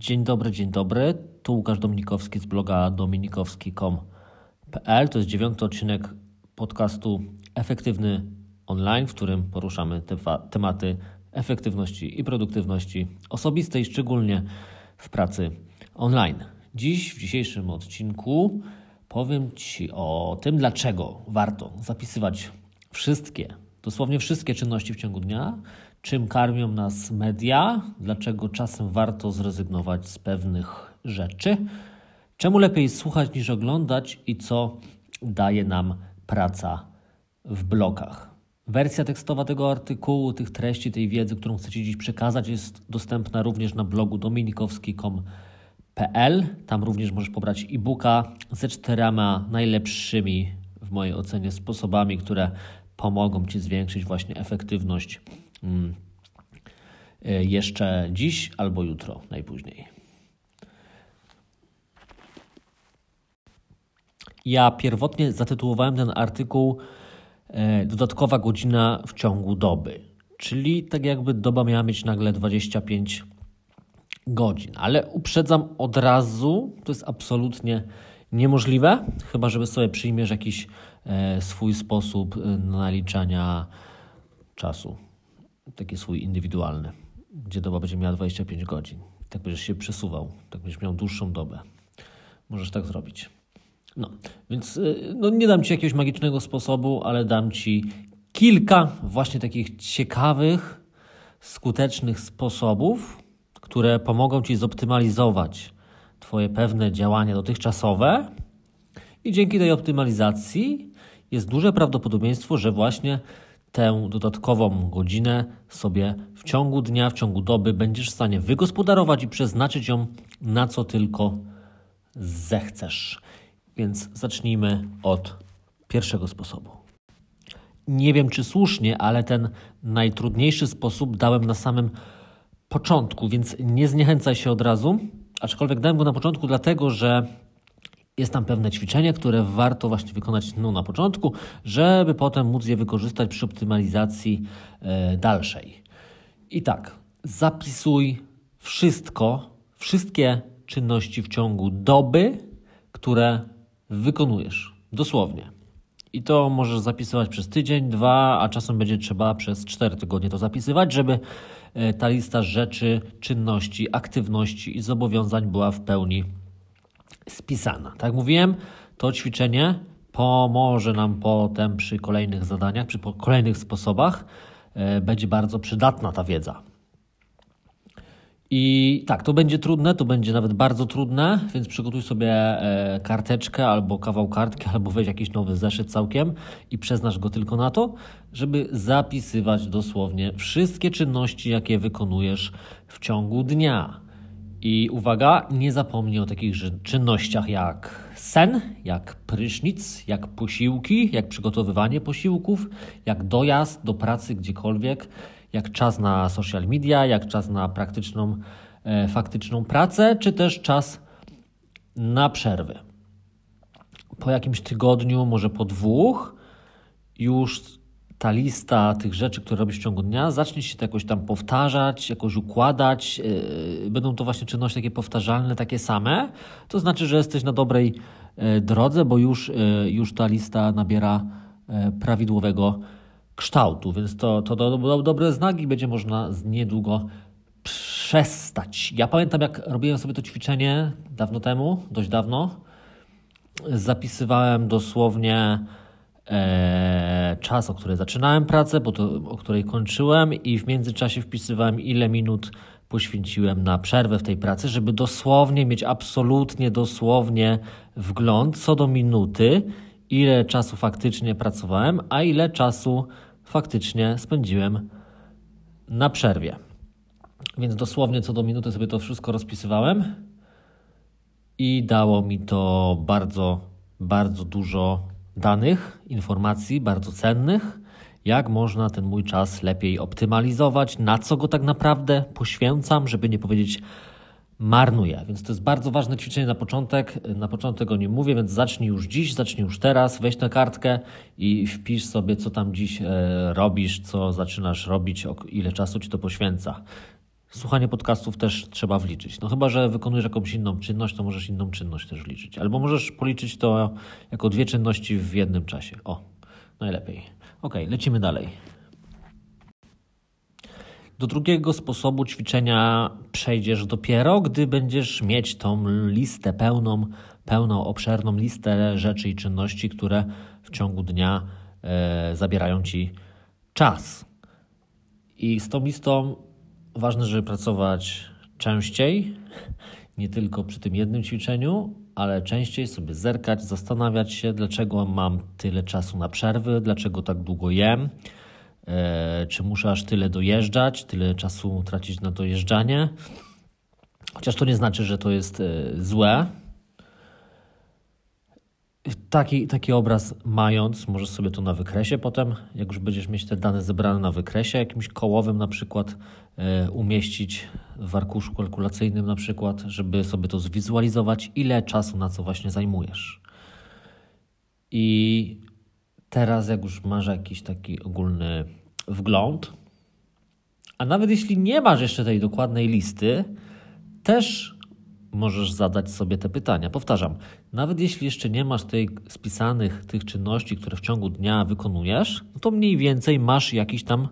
Dzień dobry, dzień dobry. Tu Łukasz Dominikowski z bloga dominikowski.com.pl. To jest dziewiąty odcinek podcastu Efektywny Online, w którym poruszamy te tematy efektywności i produktywności osobistej, szczególnie w pracy online. Dziś, w dzisiejszym odcinku, powiem Ci o tym, dlaczego warto zapisywać wszystkie, dosłownie wszystkie czynności w ciągu dnia, czym karmią nas media, dlaczego czasem warto zrezygnować z pewnych rzeczy, czemu lepiej słuchać niż oglądać i co daje nam praca w blokach. Wersja tekstowa tego artykułu, tych treści, tej wiedzy, którą chcę Ci dziś przekazać, jest dostępna również na blogu dominikowski.com.pl. Tam również możesz pobrać e-booka ze czterema najlepszymi, w mojej ocenie, sposobami, które pomogą Ci zwiększyć właśnie efektywność jeszcze dziś albo jutro najpóźniej. Ja pierwotnie zatytułowałem ten artykuł e, Dodatkowa godzina w ciągu doby, czyli tak jakby doba miała mieć nagle 25 godzin, ale uprzedzam od razu, to jest absolutnie niemożliwe, chyba żeby sobie przyjmiesz jakiś e, swój sposób naliczania czasu, taki swój indywidualny, gdzie doba będzie miała 25 godzin. Tak będziesz się przesuwał, tak będziesz miał dłuższą dobę. Możesz tak zrobić. No, więc y, no, nie dam Ci jakiegoś magicznego sposobu, ale dam Ci kilka właśnie takich ciekawych, skutecznych sposobów, które pomogą Ci zoptymalizować Twoje pewne działania dotychczasowe i dzięki tej optymalizacji jest duże prawdopodobieństwo, że właśnie tę dodatkową godzinę sobie w ciągu dnia, w ciągu doby będziesz w stanie wygospodarować i przeznaczyć ją na co tylko zechcesz. Więc zacznijmy od pierwszego sposobu. Nie wiem, czy słusznie, ale ten najtrudniejszy sposób dałem na samym początku, więc nie zniechęcaj się od razu. Aczkolwiek dałem go na początku, dlatego że jest tam pewne ćwiczenie, które warto właśnie wykonać no, na początku, żeby potem móc je wykorzystać przy optymalizacji e, dalszej. I tak, zapisuj wszystko, wszystkie czynności w ciągu doby, które wykonujesz. Dosłownie. I to możesz zapisywać przez tydzień, dwa, a czasem będzie trzeba przez cztery tygodnie to zapisywać, żeby e, ta lista rzeczy, czynności, aktywności i zobowiązań była w pełni spisana. Tak mówiłem, to ćwiczenie pomoże nam potem przy kolejnych zadaniach, przy kolejnych sposobach. E, będzie bardzo przydatna ta wiedza. I tak, to będzie trudne, to będzie nawet bardzo trudne, więc przygotuj sobie e, karteczkę albo kawał kartki, albo weź jakiś nowy zeszyt całkiem i przeznasz go tylko na to, żeby zapisywać dosłownie wszystkie czynności, jakie wykonujesz w ciągu dnia. I uwaga, nie zapomnij o takich czynnościach jak sen, jak prysznic, jak posiłki, jak przygotowywanie posiłków, jak dojazd do pracy gdziekolwiek, jak czas na social media, jak czas na praktyczną, e, faktyczną pracę, czy też czas na przerwy. Po jakimś tygodniu, może po dwóch, już ta lista tych rzeczy, które robisz w ciągu dnia, zacznie się to jakoś tam powtarzać, jakoś układać. Yy, będą to właśnie czynności takie powtarzalne, takie same. To znaczy, że jesteś na dobrej yy, drodze, bo już, yy, już ta lista nabiera prawidłowego kształtu, więc to, to do, do, dobre znaki będzie można z niedługo przestać. Ja pamiętam, jak robiłem sobie to ćwiczenie dawno temu, dość dawno. Zapisywałem dosłownie e, czas, o której zaczynałem pracę, bo to, o której kończyłem, i w międzyczasie wpisywałem, ile minut poświęciłem na przerwę w tej pracy, żeby dosłownie mieć absolutnie dosłownie wgląd co do minuty, ile czasu faktycznie pracowałem, a ile czasu faktycznie spędziłem na przerwie. Więc dosłownie co do minuty sobie to wszystko rozpisywałem i dało mi to bardzo, bardzo dużo danych, informacji bardzo cennych, jak można ten mój czas lepiej optymalizować, na co go tak naprawdę poświęcam, żeby nie powiedzieć marnuję. Więc to jest bardzo ważne ćwiczenie na początek. Na początek go nie mówię, więc zacznij już dziś, zacznij już teraz, weź tę kartkę i wpisz sobie, co tam dziś e, robisz, co zaczynasz robić, ile czasu ci to poświęca. Słuchanie podcastów też trzeba wliczyć. No chyba, że wykonujesz jakąś inną czynność, to możesz inną czynność też wliczyć. Albo możesz policzyć to jako dwie czynności w jednym czasie. O, najlepiej. Ok, lecimy dalej. Do drugiego sposobu ćwiczenia przejdziesz dopiero, gdy będziesz mieć tą listę pełną, pełną, obszerną listę rzeczy i czynności, które w ciągu dnia e, zabierają ci czas. I z tą listą ważne, żeby pracować częściej, nie tylko przy tym jednym ćwiczeniu, ale częściej sobie zerkać, zastanawiać się, dlaczego mam tyle czasu na przerwy, dlaczego tak długo jem, e, czy muszę aż tyle dojeżdżać, tyle czasu tracić na dojeżdżanie. Chociaż to nie znaczy, że to jest e, złe, Taki, taki obraz mając, możesz sobie to na wykresie potem, jak już będziesz mieć te dane zebrane na wykresie, jakimś kołowym na przykład e, umieścić w arkuszu kalkulacyjnym na przykład, żeby sobie to zwizualizować, ile czasu na co właśnie zajmujesz. I teraz jak już masz jakiś taki ogólny wgląd, a nawet jeśli nie masz jeszcze tej dokładnej listy, też możesz zadać sobie te pytania. Powtarzam, nawet jeśli jeszcze nie masz tej spisanych tych czynności, które w ciągu dnia wykonujesz, no to mniej więcej masz jakiś tam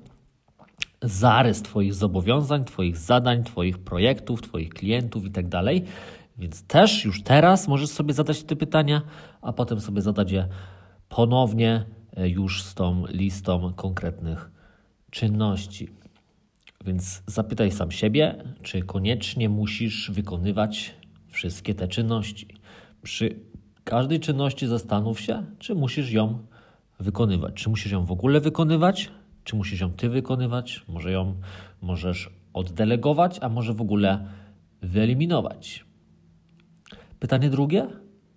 zarys Twoich zobowiązań, Twoich zadań, Twoich projektów, Twoich klientów itd. Tak Więc też już teraz możesz sobie zadać te pytania, a potem sobie zadać je ponownie e, już z tą listą konkretnych czynności. Więc zapytaj sam siebie, czy koniecznie musisz wykonywać wszystkie te czynności. Przy każdej czynności zastanów się, czy musisz ją wykonywać. Czy musisz ją w ogóle wykonywać, czy musisz ją ty wykonywać. Może ją możesz oddelegować, a może w ogóle wyeliminować. Pytanie drugie: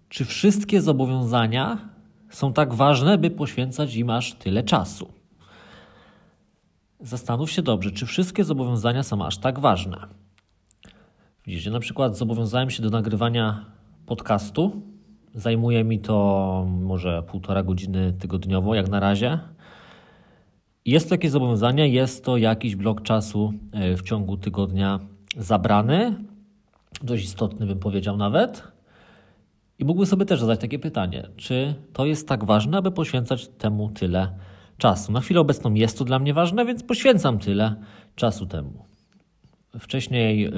czy wszystkie zobowiązania są tak ważne, by poświęcać im aż tyle czasu? Zastanów się dobrze, czy wszystkie zobowiązania są aż tak ważne. Widzicie, na przykład zobowiązałem się do nagrywania podcastu. Zajmuje mi to może półtora godziny tygodniowo, jak na razie. Jest to jakieś zobowiązanie, jest to jakiś blok czasu e, w ciągu tygodnia zabrany, dość istotny bym powiedział nawet. I mógłbym sobie też zadać takie pytanie, czy to jest tak ważne, aby poświęcać temu tyle czasu. Na chwilę obecną jest to dla mnie ważne, więc poświęcam tyle czasu temu. Wcześniej yy,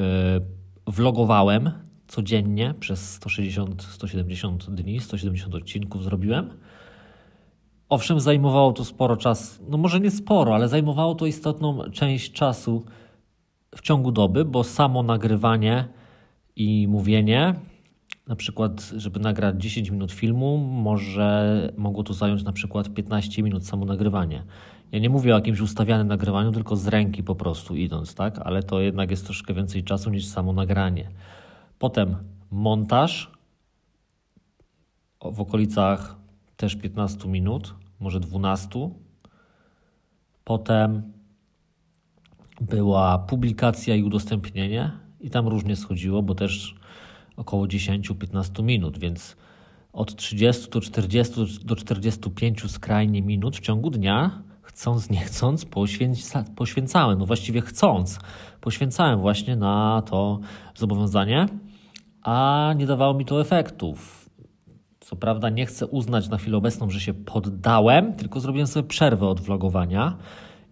vlogowałem codziennie przez 160-170 dni, 170 odcinków zrobiłem. Owszem, zajmowało to sporo czasu, no może nie sporo, ale zajmowało to istotną część czasu w ciągu doby, bo samo nagrywanie i mówienie na przykład, żeby nagrać 10 minut filmu, może mogło to zająć na przykład 15 minut samo nagrywanie. Ja nie mówię o jakimś ustawianym nagrywaniu, tylko z ręki po prostu idąc, tak? Ale to jednak jest troszkę więcej czasu niż samo nagranie. Potem montaż w okolicach też 15 minut, może 12. Potem była publikacja i udostępnienie i tam różnie schodziło, bo też około 10-15 minut, więc od 30 do 40 do 45 skrajnie minut w ciągu dnia, chcąc, nie chcąc, poświęca, poświęcałem, no właściwie chcąc, poświęcałem właśnie na to zobowiązanie, a nie dawało mi to efektów. Co prawda nie chcę uznać na chwilę obecną, że się poddałem, tylko zrobiłem sobie przerwę od vlogowania.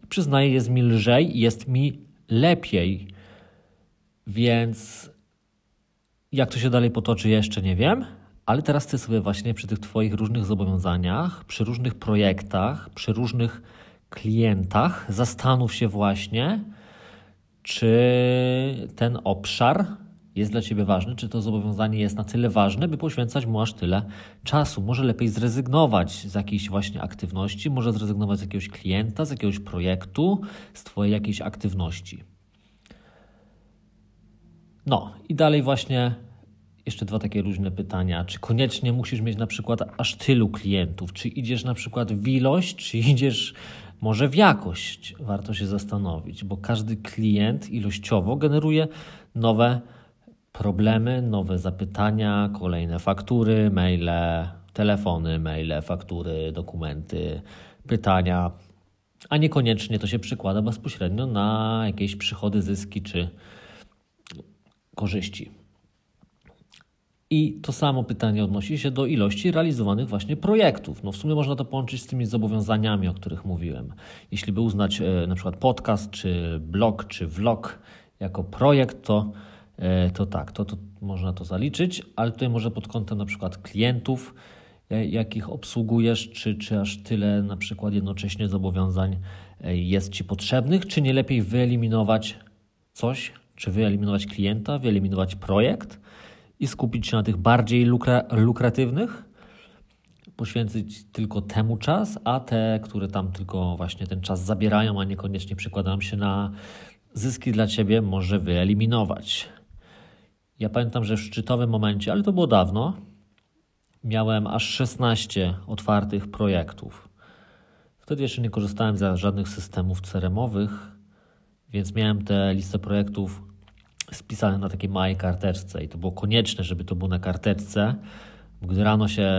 Przyznaję, jest mi lżej i jest mi lepiej. Więc jak to się dalej potoczy, jeszcze nie wiem, ale teraz chcę sobie właśnie przy tych Twoich różnych zobowiązaniach, przy różnych projektach, przy różnych klientach, zastanów się właśnie, czy ten obszar jest dla Ciebie ważny, czy to zobowiązanie jest na tyle ważne, by poświęcać mu aż tyle czasu. Może lepiej zrezygnować z jakiejś właśnie aktywności, może zrezygnować z jakiegoś klienta, z jakiegoś projektu, z Twojej jakiejś aktywności. No i dalej właśnie jeszcze dwa takie różne pytania. Czy koniecznie musisz mieć na przykład aż tylu klientów? Czy idziesz na przykład w ilość, czy idziesz może w jakość? Warto się zastanowić, bo każdy klient ilościowo generuje nowe problemy, nowe zapytania, kolejne faktury, maile, telefony, maile, faktury, dokumenty, pytania. a niekoniecznie to się przykłada bezpośrednio na jakieś przychody, zyski czy korzyści. I to samo pytanie odnosi się do ilości realizowanych właśnie projektów. No w sumie można to połączyć z tymi zobowiązaniami, o których mówiłem. Jeśli by uznać e, na przykład podcast, czy blog, czy vlog jako projekt, to, e, to tak, to, to można to zaliczyć, ale tutaj może pod kątem na przykład klientów, e, jakich obsługujesz, czy, czy aż tyle na przykład jednocześnie zobowiązań jest Ci potrzebnych, czy nie lepiej wyeliminować coś, czy wyeliminować klienta, wyeliminować projekt, i skupić się na tych bardziej lukra lukratywnych, poświęcić tylko temu czas, a te, które tam tylko właśnie ten czas zabierają, a niekoniecznie przekładają się na zyski dla ciebie, może wyeliminować. Ja pamiętam, że w szczytowym momencie, ale to było dawno, miałem aż 16 otwartych projektów. Wtedy jeszcze nie korzystałem z żadnych systemów CRM-owych, więc miałem tę listę projektów spisane na takiej małej karteczce i to było konieczne, żeby to było na karteczce. Gdy rano się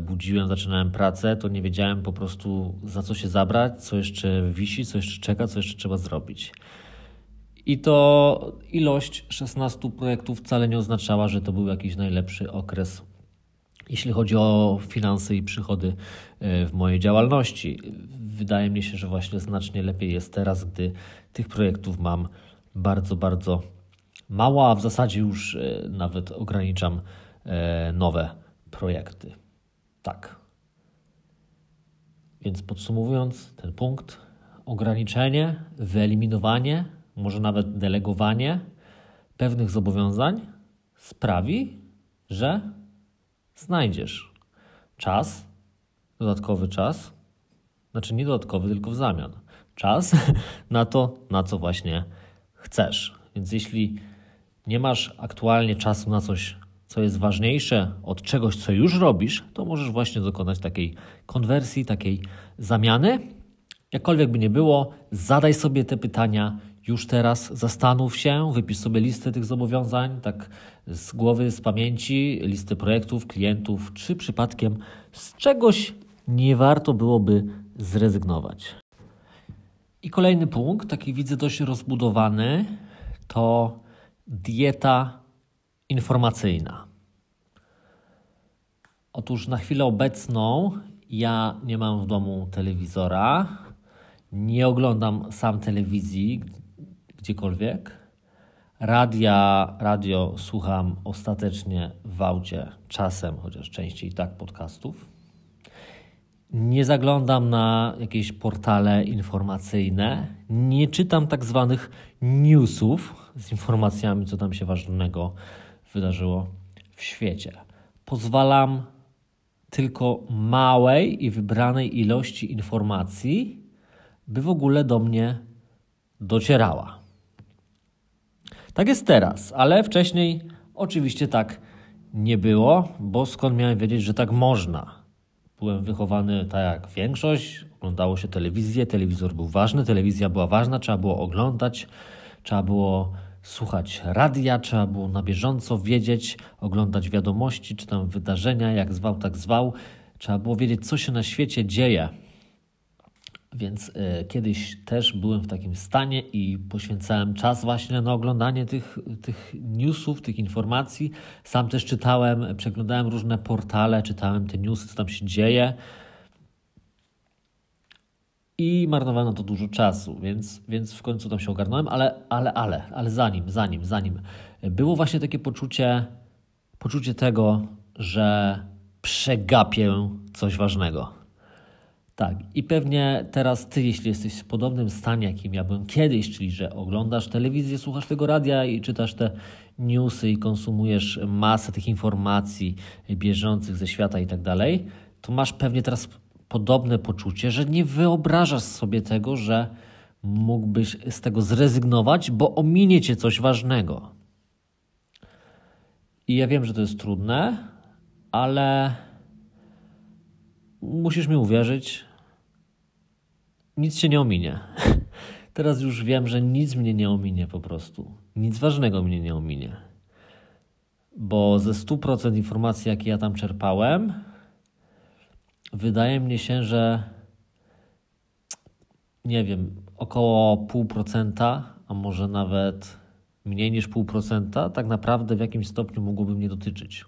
budziłem, zaczynałem pracę, to nie wiedziałem po prostu za co się zabrać, co jeszcze wisi, co jeszcze czeka, co jeszcze trzeba zrobić. I to ilość 16 projektów wcale nie oznaczała, że to był jakiś najlepszy okres, jeśli chodzi o finanse i przychody e, w mojej działalności. Wydaje mi się, że właśnie znacznie lepiej jest teraz, gdy tych projektów mam bardzo, bardzo mała, a w zasadzie już e, nawet ograniczam e, nowe projekty. Tak. Więc podsumowując ten punkt, ograniczenie, wyeliminowanie, może nawet delegowanie pewnych zobowiązań sprawi, że znajdziesz czas, dodatkowy czas, znaczy nie dodatkowy, tylko w zamian. Czas na to, na co właśnie chcesz. Więc jeśli nie masz aktualnie czasu na coś, co jest ważniejsze od czegoś, co już robisz, to możesz właśnie dokonać takiej konwersji, takiej zamiany. Jakkolwiek by nie było, zadaj sobie te pytania już teraz, zastanów się, wypisz sobie listę tych zobowiązań, tak z głowy, z pamięci, listę projektów, klientów, czy przypadkiem z czegoś nie warto byłoby zrezygnować. I kolejny punkt, taki widzę dość rozbudowany, to dieta informacyjna. Otóż na chwilę obecną ja nie mam w domu telewizora, nie oglądam sam telewizji gdziekolwiek. Radia, radio słucham ostatecznie w aucie, czasem, chociaż częściej tak podcastów. Nie zaglądam na jakieś portale informacyjne, nie czytam tak zwanych newsów, z informacjami, co tam się ważnego wydarzyło w świecie. Pozwalam tylko małej i wybranej ilości informacji, by w ogóle do mnie docierała. Tak jest teraz, ale wcześniej oczywiście tak nie było, bo skąd miałem wiedzieć, że tak można? Byłem wychowany tak jak większość, oglądało się telewizję, telewizor był ważny, telewizja była ważna, trzeba było oglądać, trzeba było słuchać radia, trzeba było na bieżąco wiedzieć, oglądać wiadomości czy tam wydarzenia, jak zwał, tak zwał. Trzeba było wiedzieć, co się na świecie dzieje. Więc y, kiedyś też byłem w takim stanie i poświęcałem czas właśnie na oglądanie tych, tych newsów, tych informacji. Sam też czytałem, przeglądałem różne portale, czytałem te newsy, co tam się dzieje i marnowano to dużo czasu, więc, więc w końcu tam się ogarnąłem, ale, ale, ale, ale zanim, zanim, zanim było właśnie takie poczucie, poczucie tego, że przegapię coś ważnego. Tak, i pewnie teraz ty, jeśli jesteś w podobnym stanie, jakim ja byłem kiedyś, czyli że oglądasz telewizję, słuchasz tego radia i czytasz te newsy i konsumujesz masę tych informacji bieżących ze świata i tak dalej, to masz pewnie teraz podobne poczucie, że nie wyobrażasz sobie tego, że mógłbyś z tego zrezygnować, bo ominie cię coś ważnego. I ja wiem, że to jest trudne, ale musisz mi uwierzyć, nic się nie ominie. Teraz już wiem, że nic mnie nie ominie po prostu. Nic ważnego mnie nie ominie. Bo ze 100% informacji, jakie ja tam czerpałem, wydaje mi się, że nie wiem, około pół procenta, a może nawet mniej niż pół procenta, tak naprawdę w jakimś stopniu mogłoby mnie dotyczyć.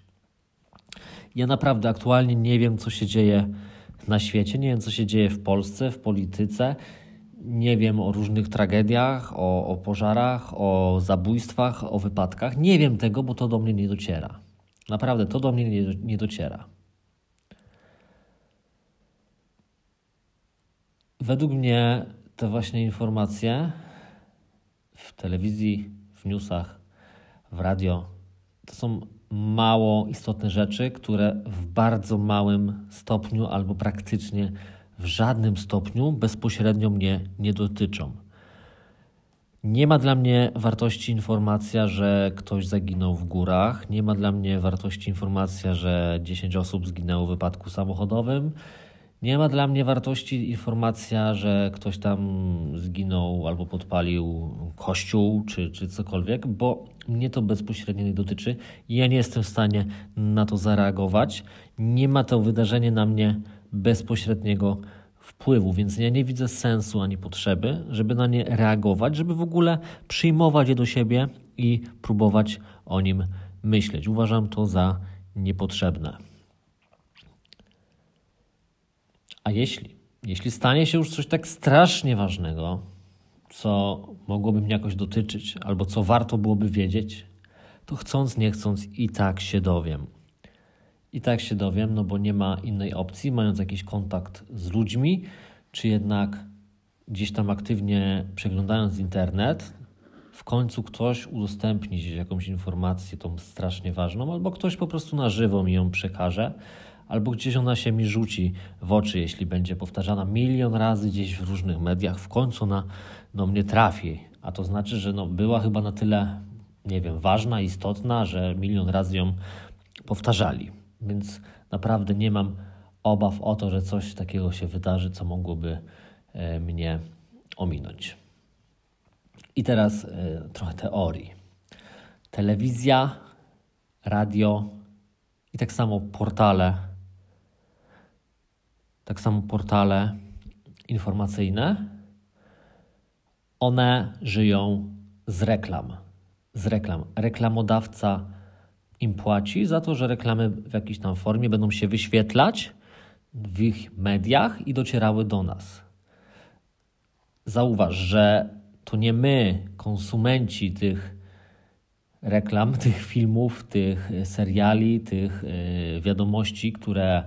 Ja naprawdę aktualnie nie wiem, co się dzieje na świecie, nie wiem, co się dzieje w Polsce, w polityce. Nie wiem o różnych tragediach, o, o pożarach, o zabójstwach, o wypadkach. Nie wiem tego, bo to do mnie nie dociera. Naprawdę, to do mnie nie, nie dociera. Według mnie te właśnie informacje w telewizji, w newsach, w radio to są mało istotne rzeczy, które w bardzo małym stopniu albo praktycznie w żadnym stopniu bezpośrednio mnie nie dotyczą. Nie ma dla mnie wartości informacja, że ktoś zaginął w górach. Nie ma dla mnie wartości informacja, że 10 osób zginęło w wypadku samochodowym. Nie ma dla mnie wartości informacja, że ktoś tam zginął albo podpalił kościół czy, czy cokolwiek, bo mnie to bezpośrednio nie dotyczy. Ja nie jestem w stanie na to zareagować. Nie ma to wydarzenie na mnie bezpośredniego wpływu, więc ja nie widzę sensu ani potrzeby, żeby na nie reagować, żeby w ogóle przyjmować je do siebie i próbować o nim myśleć. Uważam to za niepotrzebne. A jeśli, jeśli stanie się już coś tak strasznie ważnego, co mogłoby mnie jakoś dotyczyć, albo co warto byłoby wiedzieć, to chcąc, nie chcąc, i tak się dowiem. I tak się dowiem, no bo nie ma innej opcji, mając jakiś kontakt z ludźmi, czy jednak gdzieś tam aktywnie przeglądając internet, w końcu ktoś udostępni gdzieś jakąś informację, tą strasznie ważną, albo ktoś po prostu na żywo mi ją przekaże albo gdzieś ona się mi rzuci w oczy, jeśli będzie powtarzana milion razy gdzieś w różnych mediach, w końcu na no, mnie trafi. A to znaczy, że no, była chyba na tyle, nie wiem, ważna, istotna, że milion razy ją powtarzali. Więc naprawdę nie mam obaw o to, że coś takiego się wydarzy, co mogłoby e, mnie ominąć. I teraz e, trochę teorii. Telewizja, radio i tak samo portale tak samo portale informacyjne, one żyją z reklam. Z reklam. Reklamodawca im płaci za to, że reklamy w jakiejś tam formie będą się wyświetlać w ich mediach i docierały do nas. Zauważ, że to nie my, konsumenci tych reklam, tych filmów, tych seriali, tych y, wiadomości, które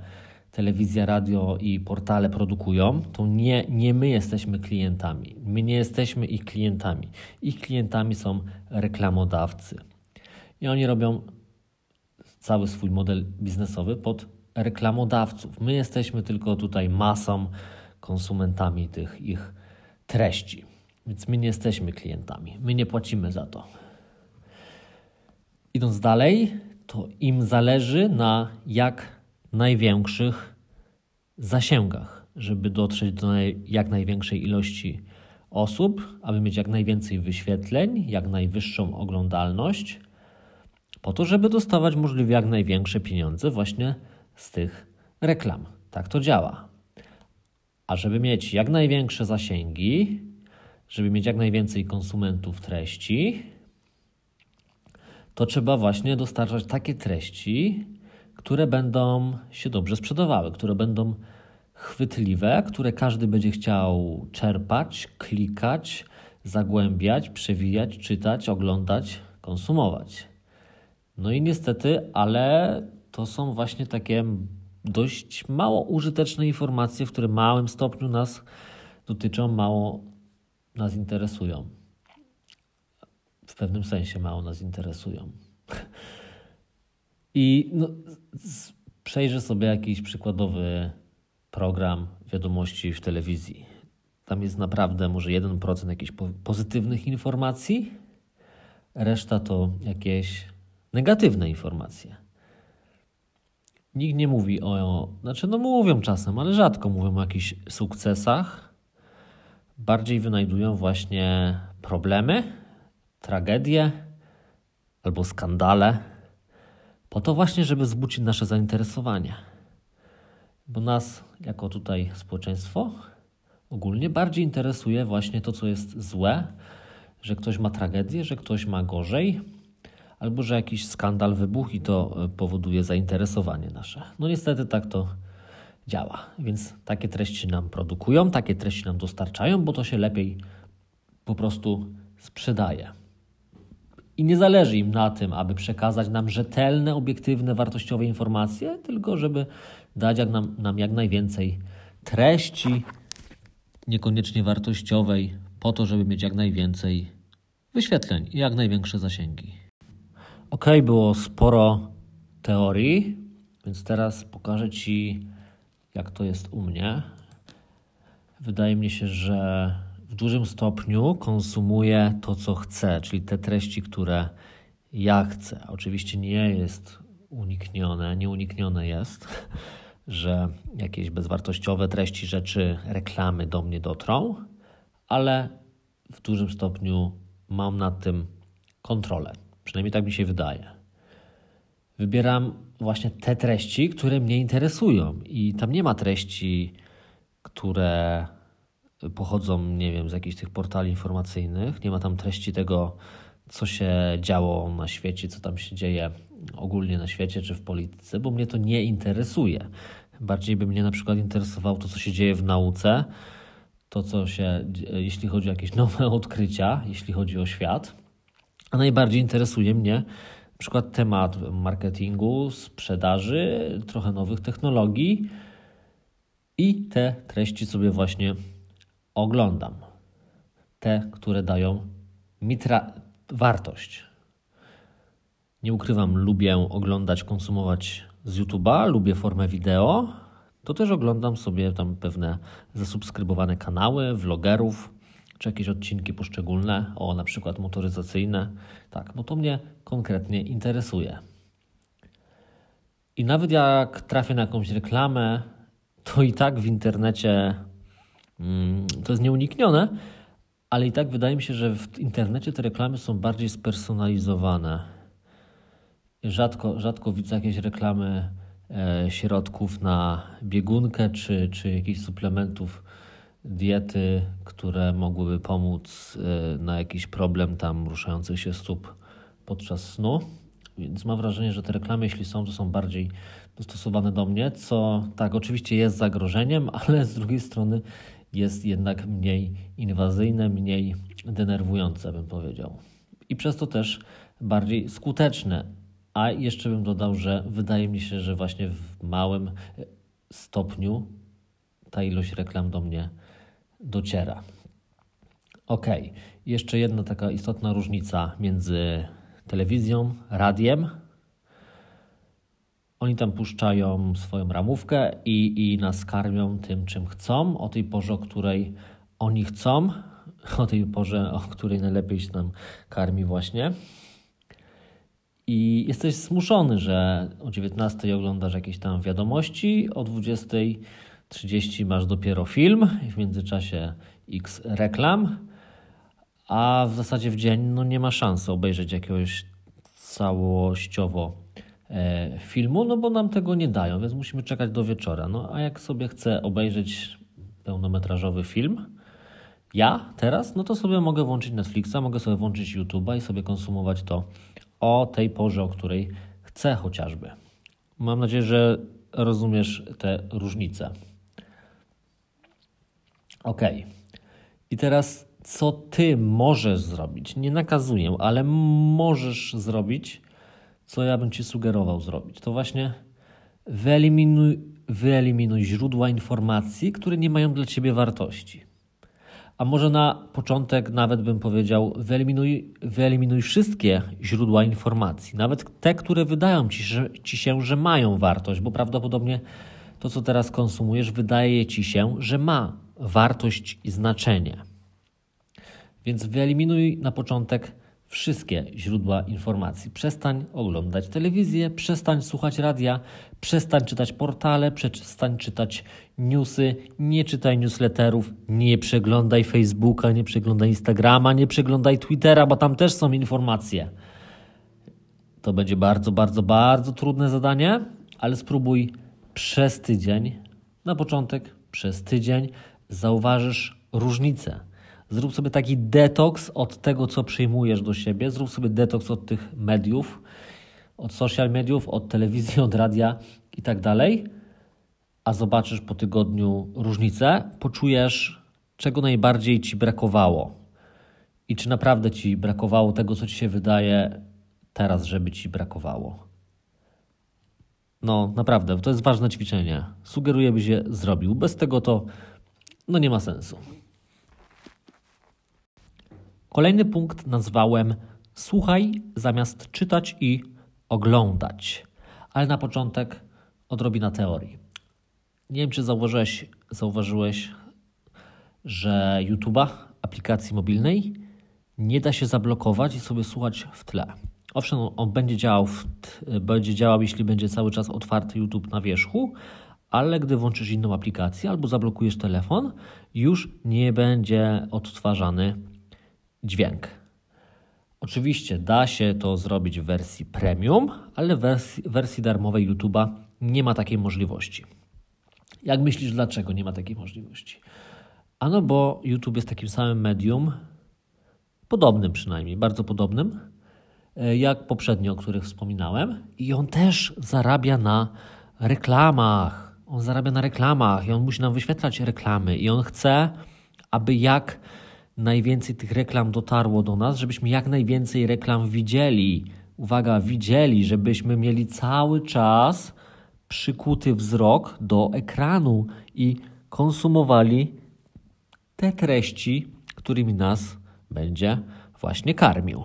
telewizja, radio i portale produkują, to nie, nie my jesteśmy klientami. My nie jesteśmy ich klientami. Ich klientami są reklamodawcy. I oni robią cały swój model biznesowy pod reklamodawców. My jesteśmy tylko tutaj masą, konsumentami tych ich treści. Więc my nie jesteśmy klientami. My nie płacimy za to. Idąc dalej, to im zależy na jak największych zasięgach, żeby dotrzeć do jak największej ilości osób, aby mieć jak najwięcej wyświetleń, jak najwyższą oglądalność, po to, żeby dostawać możliwie jak największe pieniądze właśnie z tych reklam. Tak to działa. A żeby mieć jak największe zasięgi, żeby mieć jak najwięcej konsumentów treści, to trzeba właśnie dostarczać takie treści, które będą się dobrze sprzedawały, które będą chwytliwe, które każdy będzie chciał czerpać, klikać, zagłębiać, przewijać, czytać, oglądać, konsumować. No i niestety, ale to są właśnie takie dość mało użyteczne informacje, w które małym stopniu nas dotyczą, mało nas interesują. W pewnym sensie mało nas interesują. I no, przejrzę sobie jakiś przykładowy program wiadomości w telewizji. Tam jest naprawdę może 1% jakichś pozytywnych informacji, reszta to jakieś negatywne informacje. Nikt nie mówi o, znaczy no mówią czasem, ale rzadko mówią o jakichś sukcesach. Bardziej wynajdują właśnie problemy, tragedie albo skandale po to właśnie, żeby wzbudzić nasze zainteresowanie. Bo nas, jako tutaj społeczeństwo, ogólnie. Bardziej interesuje właśnie to, co jest złe, że ktoś ma tragedię, że ktoś ma gorzej, albo że jakiś skandal wybuchł i to e, powoduje zainteresowanie nasze. No niestety tak to działa, więc takie treści nam produkują, takie treści nam dostarczają, bo to się lepiej po prostu sprzedaje. I nie zależy im na tym, aby przekazać nam rzetelne, obiektywne, wartościowe informacje, tylko żeby dać jak nam, nam jak najwięcej treści, niekoniecznie wartościowej, po to, żeby mieć jak najwięcej wyświetleń i jak największe zasięgi. Ok, było sporo teorii, więc teraz pokażę Ci, jak to jest u mnie. Wydaje mi się, że w dużym stopniu konsumuję to, co chcę, czyli te treści, które ja chcę. Oczywiście nie jest uniknione, nieuniknione jest, że jakieś bezwartościowe treści, rzeczy, reklamy do mnie dotrą, ale w dużym stopniu mam nad tym kontrolę. Przynajmniej tak mi się wydaje. Wybieram właśnie te treści, które mnie interesują, i tam nie ma treści, które pochodzą, nie wiem, z jakichś tych portali informacyjnych. Nie ma tam treści tego, co się działo na świecie, co tam się dzieje ogólnie na świecie czy w polityce, bo mnie to nie interesuje. Bardziej by mnie na przykład interesowało to, co się dzieje w nauce, to, co się, jeśli chodzi o jakieś nowe odkrycia, jeśli chodzi o świat. A najbardziej interesuje mnie na przykład temat marketingu, sprzedaży, trochę nowych technologii i te treści sobie właśnie oglądam. Te, które dają mi wartość. Nie ukrywam, lubię oglądać, konsumować z YouTube'a, lubię formę wideo. To też oglądam sobie tam pewne zasubskrybowane kanały, vlogerów, czy jakieś odcinki poszczególne, o na przykład motoryzacyjne. Tak, bo to mnie konkretnie interesuje. I nawet jak trafię na jakąś reklamę, to i tak w internecie to jest nieuniknione, ale i tak wydaje mi się, że w internecie te reklamy są bardziej spersonalizowane. Rzadko, rzadko widzę jakieś reklamy e, środków na biegunkę czy, czy jakichś suplementów diety, które mogłyby pomóc e, na jakiś problem tam ruszających się stóp podczas snu. Więc mam wrażenie, że te reklamy, jeśli są, to są bardziej dostosowane do mnie, co tak oczywiście jest zagrożeniem, ale z drugiej strony jest jednak mniej inwazyjne, mniej denerwujące, bym powiedział. I przez to też bardziej skuteczne. A jeszcze bym dodał, że wydaje mi się, że właśnie w małym stopniu ta ilość reklam do mnie dociera. Ok, jeszcze jedna taka istotna różnica między telewizją, radiem. Oni tam puszczają swoją ramówkę i, i nas karmią tym, czym chcą, o tej porze, o której oni chcą, o tej porze, o której najlepiej się nam karmi właśnie. I jesteś zmuszony, że o 19 oglądasz jakieś tam wiadomości, o 20.30 masz dopiero film, w międzyczasie x reklam, a w zasadzie w dzień no, nie ma szansy obejrzeć jakiegoś całościowo filmu, no bo nam tego nie dają, więc musimy czekać do wieczora. No a jak sobie chcę obejrzeć pełnometrażowy film, ja teraz, no to sobie mogę włączyć Netflixa, mogę sobie włączyć YouTube'a i sobie konsumować to o tej porze, o której chcę chociażby. Mam nadzieję, że rozumiesz te różnice. Ok. I teraz, co ty możesz zrobić? Nie nakazuję, ale możesz zrobić, co ja bym ci sugerował zrobić. To właśnie wyeliminuj, wyeliminuj źródła informacji, które nie mają dla ciebie wartości. A może na początek nawet bym powiedział, wyeliminuj, wyeliminuj wszystkie źródła informacji, nawet te, które wydają ci, że, ci się, że mają wartość, bo prawdopodobnie to, co teraz konsumujesz, wydaje ci się, że ma wartość i znaczenie. Więc wyeliminuj na początek wszystkie źródła informacji. Przestań oglądać telewizję, przestań słuchać radia, przestań czytać portale, przestań czytać newsy, nie czytaj newsletterów, nie przeglądaj Facebooka, nie przeglądaj Instagrama, nie przeglądaj Twittera, bo tam też są informacje. To będzie bardzo, bardzo, bardzo trudne zadanie, ale spróbuj przez tydzień, na początek przez tydzień, zauważysz różnicę. Zrób sobie taki detoks od tego, co przyjmujesz do siebie. Zrób sobie detoks od tych mediów, od social mediów, od telewizji, od radia i tak dalej. A zobaczysz po tygodniu różnicę, poczujesz, czego najbardziej ci brakowało. I czy naprawdę ci brakowało tego, co ci się wydaje teraz, żeby ci brakowało. No, naprawdę, to jest ważne ćwiczenie. Sugeruję, byś je zrobił. Bez tego to no nie ma sensu. Kolejny punkt nazwałem słuchaj zamiast czytać i oglądać. Ale na początek odrobina teorii. Nie wiem, czy zauważyłeś, zauważyłeś że YouTube'a, aplikacji mobilnej, nie da się zablokować i sobie słuchać w tle. Owszem, on będzie działał, będzie działał, jeśli będzie cały czas otwarty YouTube na wierzchu, ale gdy włączysz inną aplikację albo zablokujesz telefon, już nie będzie odtwarzany dźwięk. Oczywiście da się to zrobić w wersji premium, ale w wersji, wersji darmowej YouTube'a nie ma takiej możliwości. Jak myślisz, dlaczego nie ma takiej możliwości? Ano, bo YouTube jest takim samym medium, podobnym przynajmniej, bardzo podobnym, e, jak poprzednio, o których wspominałem, i on też zarabia na reklamach. On zarabia na reklamach i on musi nam wyświetlać reklamy, i on chce, aby jak najwięcej tych reklam dotarło do nas, żebyśmy jak najwięcej reklam widzieli. Uwaga, widzieli, żebyśmy mieli cały czas przykuty wzrok do ekranu i konsumowali te treści, którymi nas będzie właśnie karmił.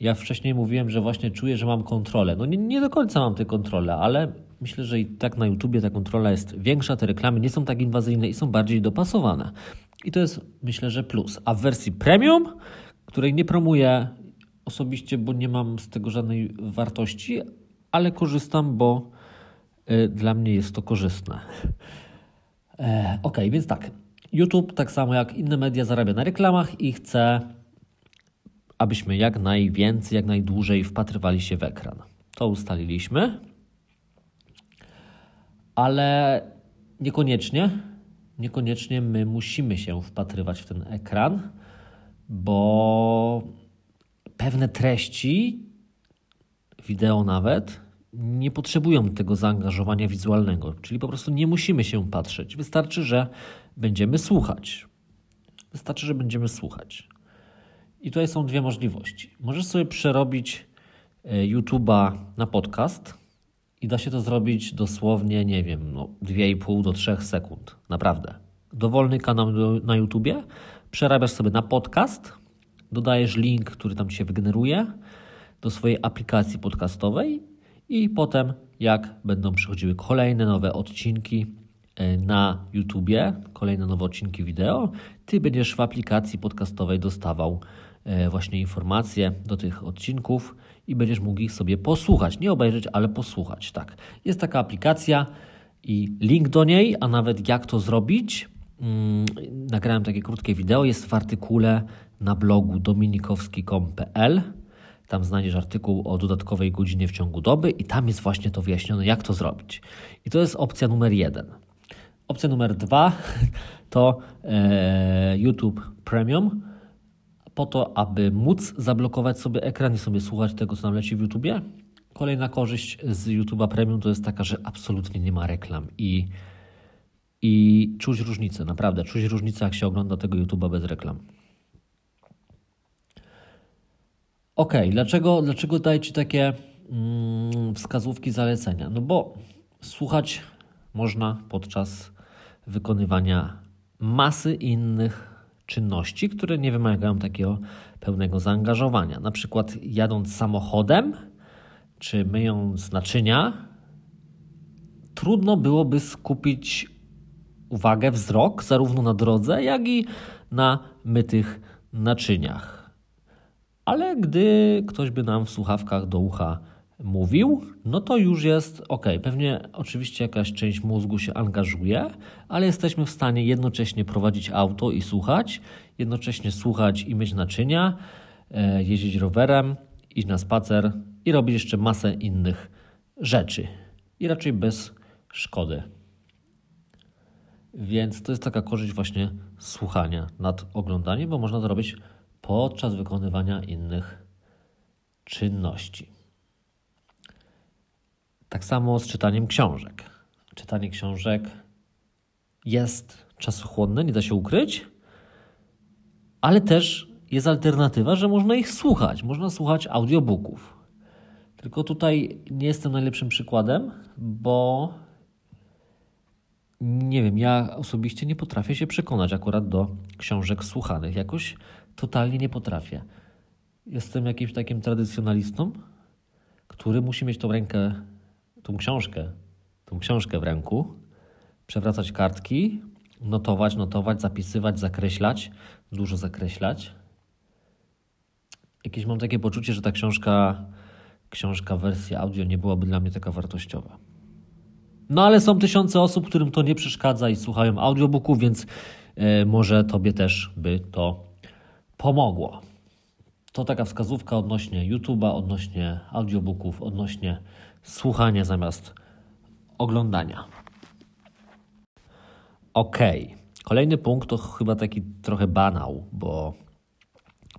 Ja wcześniej mówiłem, że właśnie czuję, że mam kontrolę. No nie, nie do końca mam tę kontrolę, ale myślę, że i tak na YouTubie ta kontrola jest większa, te reklamy nie są tak inwazyjne i są bardziej dopasowane. I to jest myślę, że plus. A w wersji premium, której nie promuję osobiście, bo nie mam z tego żadnej wartości, ale korzystam, bo y, dla mnie jest to korzystne. E, ok, więc tak. YouTube, tak samo jak inne media, zarabia na reklamach i chce, abyśmy jak najwięcej, jak najdłużej wpatrywali się w ekran. To ustaliliśmy, ale niekoniecznie, niekoniecznie my musimy się wpatrywać w ten ekran, bo pewne treści, wideo nawet, nie potrzebują tego zaangażowania wizualnego, czyli po prostu nie musimy się patrzeć. Wystarczy, że będziemy słuchać. Wystarczy, że będziemy słuchać. I tutaj są dwie możliwości. Możesz sobie przerobić e, YouTube'a na podcast i da się to zrobić dosłownie, nie wiem, no 2,5 do 3 sekund. Naprawdę. Dowolny kanał na YouTubie przerabiasz sobie na podcast, dodajesz link, który tam się wygeneruje do swojej aplikacji podcastowej i potem jak będą przychodziły kolejne nowe odcinki e, na YouTubie, kolejne nowe odcinki wideo, ty będziesz w aplikacji podcastowej dostawał e, właśnie informacje do tych odcinków i będziesz mógł ich sobie posłuchać. Nie obejrzeć, ale posłuchać. Tak. Jest taka aplikacja i link do niej, a nawet jak to zrobić. Mm, nagrałem takie krótkie wideo, jest w artykule na blogu dominikowski.com.pl. Tam znajdziesz artykuł o dodatkowej godzinie w ciągu doby i tam jest właśnie to wyjaśnione, jak to zrobić. I to jest opcja numer jeden. Opcja numer dwa to e, YouTube Premium, po to, aby móc zablokować sobie ekran i sobie słuchać tego, co nam leci w YouTubie. Kolejna korzyść z YouTube'a Premium to jest taka, że absolutnie nie ma reklam i, i czuć różnicę, naprawdę, czuć różnicę, jak się ogląda tego YouTube'a bez reklam. Ok, dlaczego, dlaczego daję Ci takie mm, wskazówki, zalecenia? No bo słuchać można podczas wykonywania masy innych czynności, które nie wymagają takiego pełnego zaangażowania. Na przykład jadąc samochodem czy myjąc naczynia, trudno byłoby skupić uwagę, wzrok zarówno na drodze, jak i na mytych naczyniach. Ale gdy ktoś by nam w słuchawkach do ucha mówił, no to już jest ok. Pewnie oczywiście jakaś część mózgu się angażuje, ale jesteśmy w stanie jednocześnie prowadzić auto i słuchać, jednocześnie słuchać i mieć naczynia, e, jeździć rowerem, iść na spacer i robić jeszcze masę innych rzeczy. I raczej bez szkody. Więc to jest taka korzyść właśnie słuchania nad oglądaniem, bo można to robić podczas wykonywania innych czynności. Tak samo z czytaniem książek. Czytanie książek jest czasochłonne, nie da się ukryć, ale też jest alternatywa, że można ich słuchać. Można słuchać audiobooków. Tylko tutaj nie jestem najlepszym przykładem, bo nie wiem, ja osobiście nie potrafię się przekonać akurat do książek słuchanych. Jakoś totalnie nie potrafię. Jestem jakimś takim tradycjonalistą, który musi mieć tą rękę, tą książkę, tą książkę w ręku, przewracać kartki, notować, notować, zapisywać, zakreślać, dużo zakreślać. Jakieś mam takie poczucie, że ta książka, książka w wersji audio nie byłaby dla mnie taka wartościowa. No ale są tysiące osób, którym to nie przeszkadza i słuchają audiobooków, więc yy, może Tobie też by to pomogło. To taka wskazówka odnośnie YouTube'a, odnośnie audiobooków, odnośnie słuchania zamiast oglądania. Ok. Kolejny punkt to chyba taki trochę banał, bo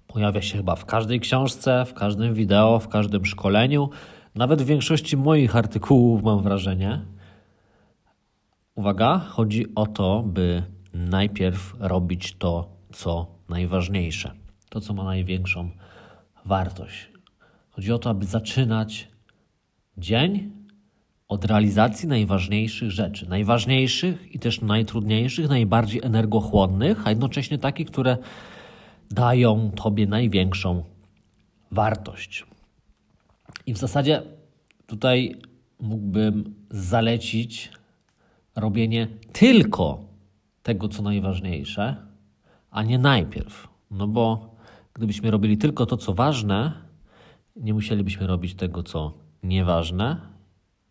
pojawia się chyba w każdej książce, w każdym wideo, w każdym szkoleniu, nawet w większości moich artykułów, mam wrażenie. Uwaga, chodzi o to, by najpierw robić to, co najważniejsze, to, co ma największą wartość. Chodzi o to, aby zaczynać dzień od realizacji najważniejszych rzeczy. Najważniejszych i też najtrudniejszych, najbardziej energochłonnych, a jednocześnie takich, które dają Tobie największą wartość. I w zasadzie tutaj mógłbym zalecić robienie tylko tego, co najważniejsze, a nie najpierw. No bo gdybyśmy robili tylko to, co ważne, nie musielibyśmy robić tego, co nieważne,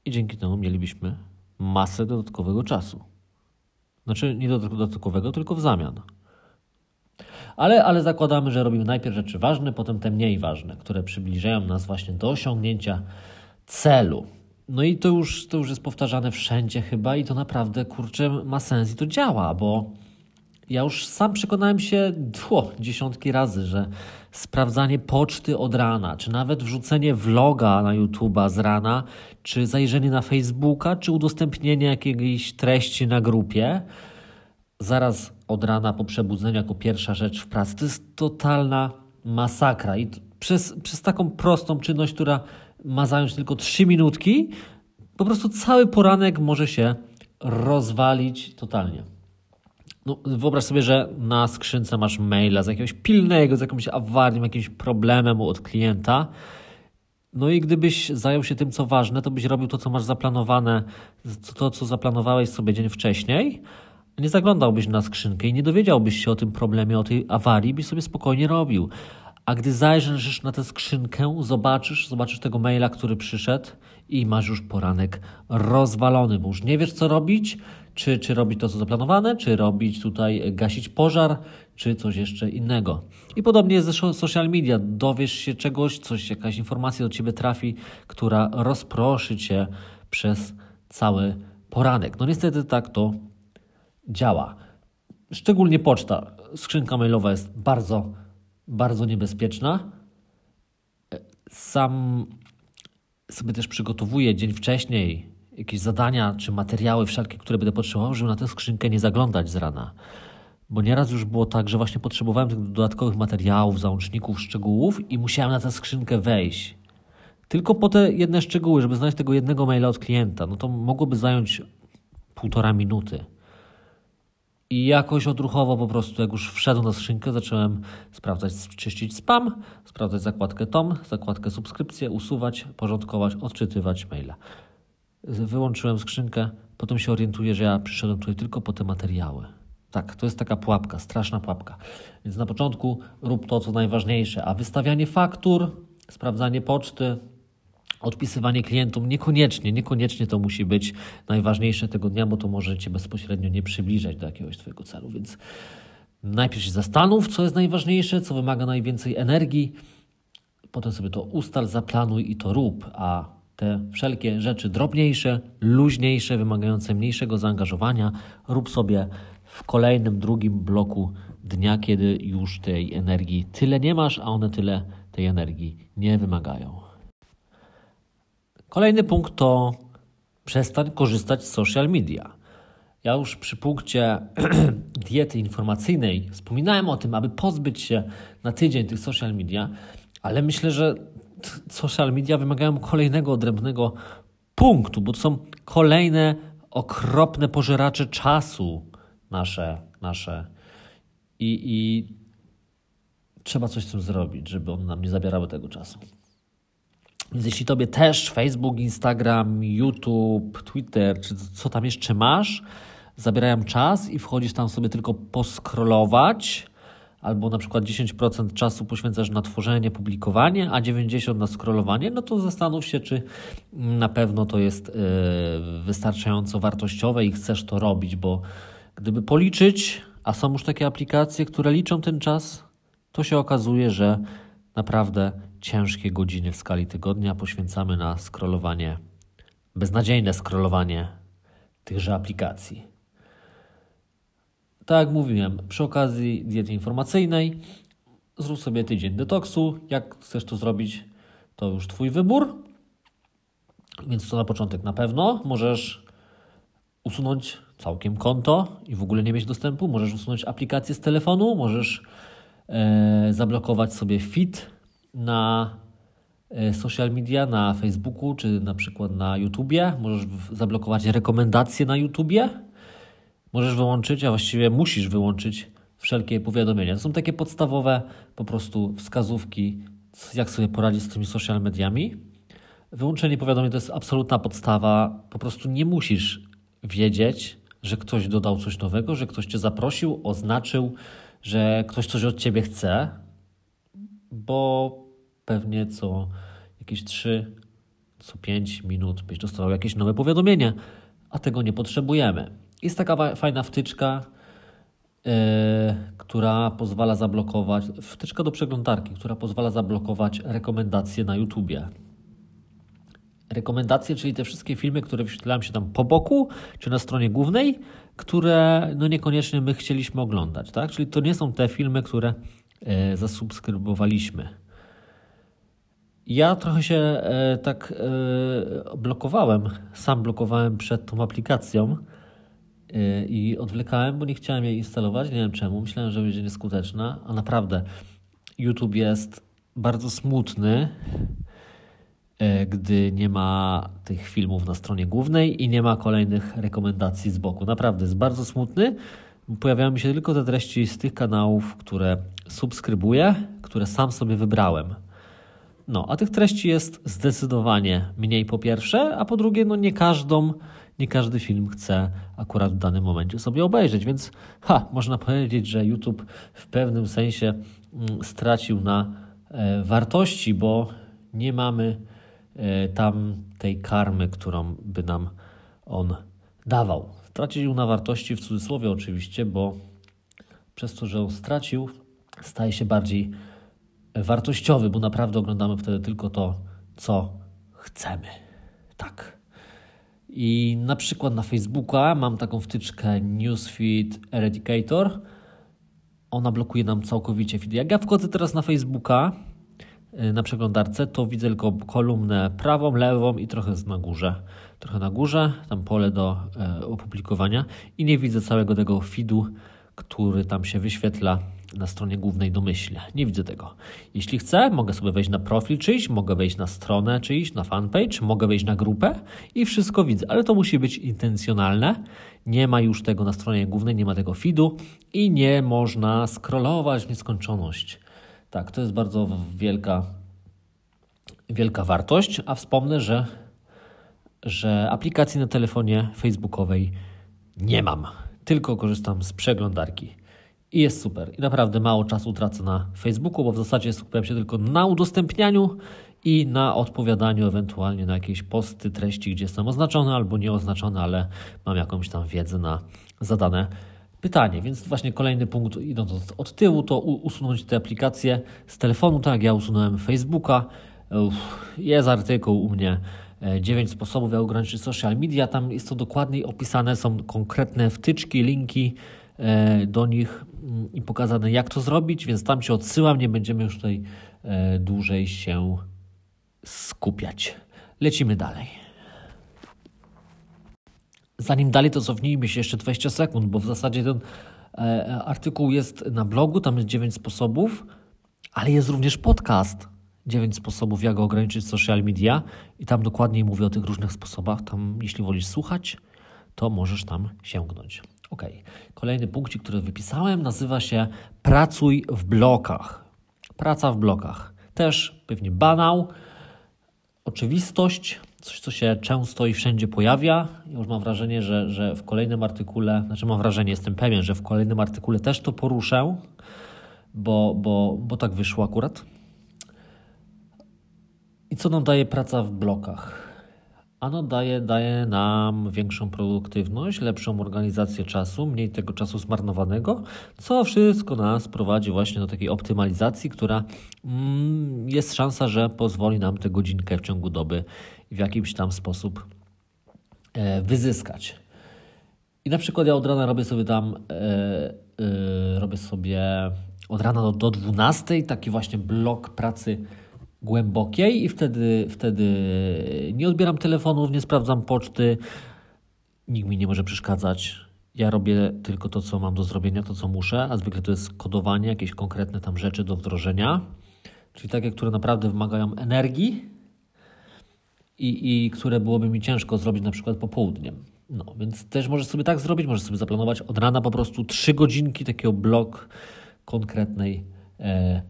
i dzięki temu mielibyśmy masę dodatkowego czasu. Znaczy nie dodatkowego, tylko w zamian. Ale, ale zakładamy, że robimy najpierw rzeczy ważne, potem te mniej ważne, które przybliżają nas właśnie do osiągnięcia celu. No i to już, to już jest powtarzane wszędzie chyba i to naprawdę, kurczę, ma sens i to działa, bo ja już sam przekonałem się tło, dziesiątki razy, że sprawdzanie poczty od rana, czy nawet wrzucenie vloga na YouTube'a z rana, czy zajrzenie na Facebooka, czy udostępnienie jakiejś treści na grupie, zaraz od rana po przebudzeniu jako pierwsza rzecz w pracy, to jest totalna masakra. I przez, przez taką prostą czynność, która ma zająć tylko 3 minutki, po prostu cały poranek może się rozwalić totalnie. No, wyobraź sobie, że na skrzynce masz maila z jakiegoś pilnego, z jakąś awarią, jakimś problemem od klienta. No i gdybyś zajął się tym, co ważne, to byś robił to, co masz zaplanowane, to, co zaplanowałeś sobie dzień wcześniej. Nie zaglądałbyś na skrzynkę i nie dowiedziałbyś się o tym problemie, o tej awarii, byś sobie spokojnie robił. A gdy zajrzysz na tę skrzynkę, zobaczysz, zobaczysz tego maila, który przyszedł i masz już poranek rozwalony, bo już nie wiesz, co robić, czy, czy robić to, co zaplanowane, czy robić tutaj, gasić pożar, czy coś jeszcze innego. I podobnie jest ze social media. Dowiesz się czegoś, coś, jakaś informacja do ciebie trafi, która rozproszy cię przez cały poranek. No niestety tak to działa. Szczególnie poczta, skrzynka mailowa jest bardzo, bardzo niebezpieczna. Sam sobie też przygotowuję dzień wcześniej jakieś zadania czy materiały wszelkie, które będę potrzebował, żeby na tę skrzynkę nie zaglądać z rana. Bo nieraz już było tak, że właśnie potrzebowałem tych dodatkowych materiałów, załączników, szczegółów i musiałem na tę skrzynkę wejść. Tylko po te jedne szczegóły, żeby znaleźć tego jednego maila od klienta, no to mogłoby zająć półtora minuty. I jakoś odruchowo po prostu, jak już wszedłem na skrzynkę, zacząłem sprawdzać, czyścić spam, sprawdzać zakładkę TOM, zakładkę subskrypcje, usuwać, porządkować, odczytywać maile. Wyłączyłem skrzynkę, potem się orientuję, że ja przyszedłem tutaj tylko po te materiały. Tak, to jest taka pułapka, straszna pułapka. Więc na początku rób to, co najważniejsze, a wystawianie faktur, sprawdzanie poczty, odpisywanie klientom niekoniecznie, niekoniecznie to musi być najważniejsze tego dnia, bo to może Cię bezpośrednio nie przybliżać do jakiegoś Twojego celu. Więc najpierw się zastanów, co jest najważniejsze, co wymaga najwięcej energii, potem sobie to ustal, zaplanuj i to rób, a te wszelkie rzeczy drobniejsze, luźniejsze, wymagające mniejszego zaangażowania, rób sobie w kolejnym, drugim bloku dnia, kiedy już tej energii tyle nie masz, a one tyle tej energii nie wymagają. Kolejny punkt to przestań korzystać z social media. Ja już przy punkcie diety informacyjnej wspominałem o tym, aby pozbyć się na tydzień tych social media, ale myślę, że social media wymagają kolejnego odrębnego punktu, bo to są kolejne okropne pożeracze czasu nasze, nasze. I, i trzeba coś z tym zrobić, żeby one nam nie zabierały tego czasu. Więc jeśli tobie też Facebook, Instagram, YouTube, Twitter, czy co tam jeszcze masz, zabierają czas i wchodzisz tam sobie tylko poskrolować, albo na przykład 10% czasu poświęcasz na tworzenie, publikowanie, a 90% na scrollowanie, no to zastanów się, czy na pewno to jest yy, wystarczająco wartościowe i chcesz to robić, bo gdyby policzyć, a są już takie aplikacje, które liczą ten czas, to się okazuje, że naprawdę ciężkie godziny w skali tygodnia poświęcamy na scrollowanie, beznadziejne scrollowanie tychże aplikacji. Tak jak mówiłem, przy okazji diety informacyjnej zrób sobie tydzień detoksu. Jak chcesz to zrobić, to już Twój wybór. Więc to na początek na pewno możesz usunąć całkiem konto i w ogóle nie mieć dostępu. Możesz usunąć aplikację z telefonu, możesz e, zablokować sobie feed na e, social media, na Facebooku czy na przykład na YouTubie. Możesz zablokować rekomendacje na YouTubie. Możesz wyłączyć, a właściwie musisz wyłączyć wszelkie powiadomienia. To są takie podstawowe po prostu wskazówki, jak sobie poradzić z tymi social mediami. Wyłączenie powiadomień to jest absolutna podstawa. Po prostu nie musisz wiedzieć, że ktoś dodał coś nowego, że ktoś cię zaprosił, oznaczył, że ktoś coś od ciebie chce, bo pewnie co jakieś 3, co 5 minut byś dostawał jakieś nowe powiadomienie, a tego nie potrzebujemy. Jest taka fajna wtyczka, yy, która pozwala zablokować, wtyczka do przeglądarki, która pozwala zablokować rekomendacje na YouTubie. Rekomendacje, czyli te wszystkie filmy, które wyświetlają się tam po boku, czy na stronie głównej, które no niekoniecznie my chcieliśmy oglądać, tak? Czyli to nie są te filmy, które yy, zasubskrybowaliśmy. Ja trochę się e, tak e, blokowałem, sam blokowałem przed tą aplikacją e, i odwlekałem, bo nie chciałem jej instalować, nie wiem czemu, myślałem, że będzie nieskuteczna, a naprawdę YouTube jest bardzo smutny, gdy nie ma tych filmów na stronie głównej i nie ma kolejnych rekomendacji z boku. Naprawdę jest bardzo smutny. Pojawiają mi się tylko te treści z tych kanałów, które subskrybuję, które sam sobie wybrałem. No, a tych treści jest zdecydowanie mniej po pierwsze, a po drugie, no nie każdą, nie każdy film chce akurat w danym momencie sobie obejrzeć, więc ha, można powiedzieć, że YouTube w pewnym sensie mm, stracił na e, wartości, bo nie mamy e, tam tej karmy, którą by nam on dawał. Stracił na wartości w cudzysłowie oczywiście, bo przez to, że on stracił, staje się bardziej wartościowy, bo naprawdę oglądamy wtedy tylko to, co chcemy. Tak. I na przykład na Facebooka mam taką wtyczkę Newsfeed Eradicator. Ona blokuje nam całkowicie feed. Jak ja wchodzę teraz na Facebooka, y, na przeglądarce, to widzę tylko kolumnę prawą, lewą i trochę na górze. Trochę na górze, tam pole do e, opublikowania i nie widzę całego tego feedu, który tam się wyświetla na stronie głównej domyślnie. Nie widzę tego. Jeśli chcę, mogę sobie wejść na profil czyjś, mogę wejść na stronę czyjś, na fanpage, mogę wejść na grupę i wszystko widzę, ale to musi być intencjonalne. Nie ma już tego na stronie głównej, nie ma tego feedu i nie można scrollować w nieskończoność. Tak, to jest bardzo wielka, wielka wartość, a wspomnę, że, że aplikacji na telefonie facebookowej nie mam, tylko korzystam z przeglądarki. I jest super. I naprawdę mało czasu tracę na Facebooku, bo w zasadzie skupiam się tylko na udostępnianiu i na odpowiadaniu ewentualnie na jakieś posty, treści, gdzie jestem oznaczony albo nieoznaczony, ale mam jakąś tam wiedzę na zadane pytanie. Więc właśnie kolejny punkt, idąc od tyłu, to usunąć te aplikacje z telefonu, tak jak ja usunąłem Facebooka. Jest artykuł u mnie 9 sposobów, jak ograniczyć social media. Tam jest to dokładniej opisane, są konkretne wtyczki, linki do nich mm, i pokazane, jak to zrobić, więc tam Cię odsyłam. Nie będziemy już tutaj dłużej się skupiać. Lecimy dalej. Zanim dalej, to cofnijmy się jeszcze 20 sekund, bo w zasadzie ten e, artykuł jest na blogu, tam jest 9 sposobów, ale jest również podcast. 9 sposobów, jak ograniczyć social media, i tam dokładniej mówię o tych różnych sposobach. Tam, jeśli wolisz słuchać, to możesz tam sięgnąć. Ok. Kolejny punkt, który wypisałem, nazywa się Pracuj w blokach. Praca w blokach. Też pewnie banał, oczywistość, coś, co się często i wszędzie pojawia. Ja już mam wrażenie, że, że w kolejnym artykule, znaczy mam wrażenie, jestem pewien, że w kolejnym artykule też to poruszę, bo, bo, bo tak wyszło akurat. I co nam daje praca w blokach? Ano daje, daje nam większą produktywność, lepszą organizację czasu, mniej tego czasu zmarnowanego, co wszystko nas prowadzi właśnie do takiej optymalizacji, która mm, jest szansa, że pozwoli nam tę godzinkę w ciągu doby w jakiś tam sposób e, wyzyskać. I na przykład ja od rana robię sobie tam, e, e, robię sobie od rana do, do 12 taki właśnie blok pracy głębokiej i wtedy, wtedy nie odbieram telefonów, nie sprawdzam poczty, nikt mi nie może przeszkadzać. Ja robię tylko to, co mam do zrobienia, to, co muszę, a zwykle to jest kodowanie, jakieś konkretne tam rzeczy do wdrożenia, czyli takie, które naprawdę wymagają energii i, i które byłoby mi ciężko zrobić na przykład popołudniem. No, więc też możesz sobie tak zrobić, możesz sobie zaplanować od rana po prostu trzy godzinki takiego blok konkretnej e,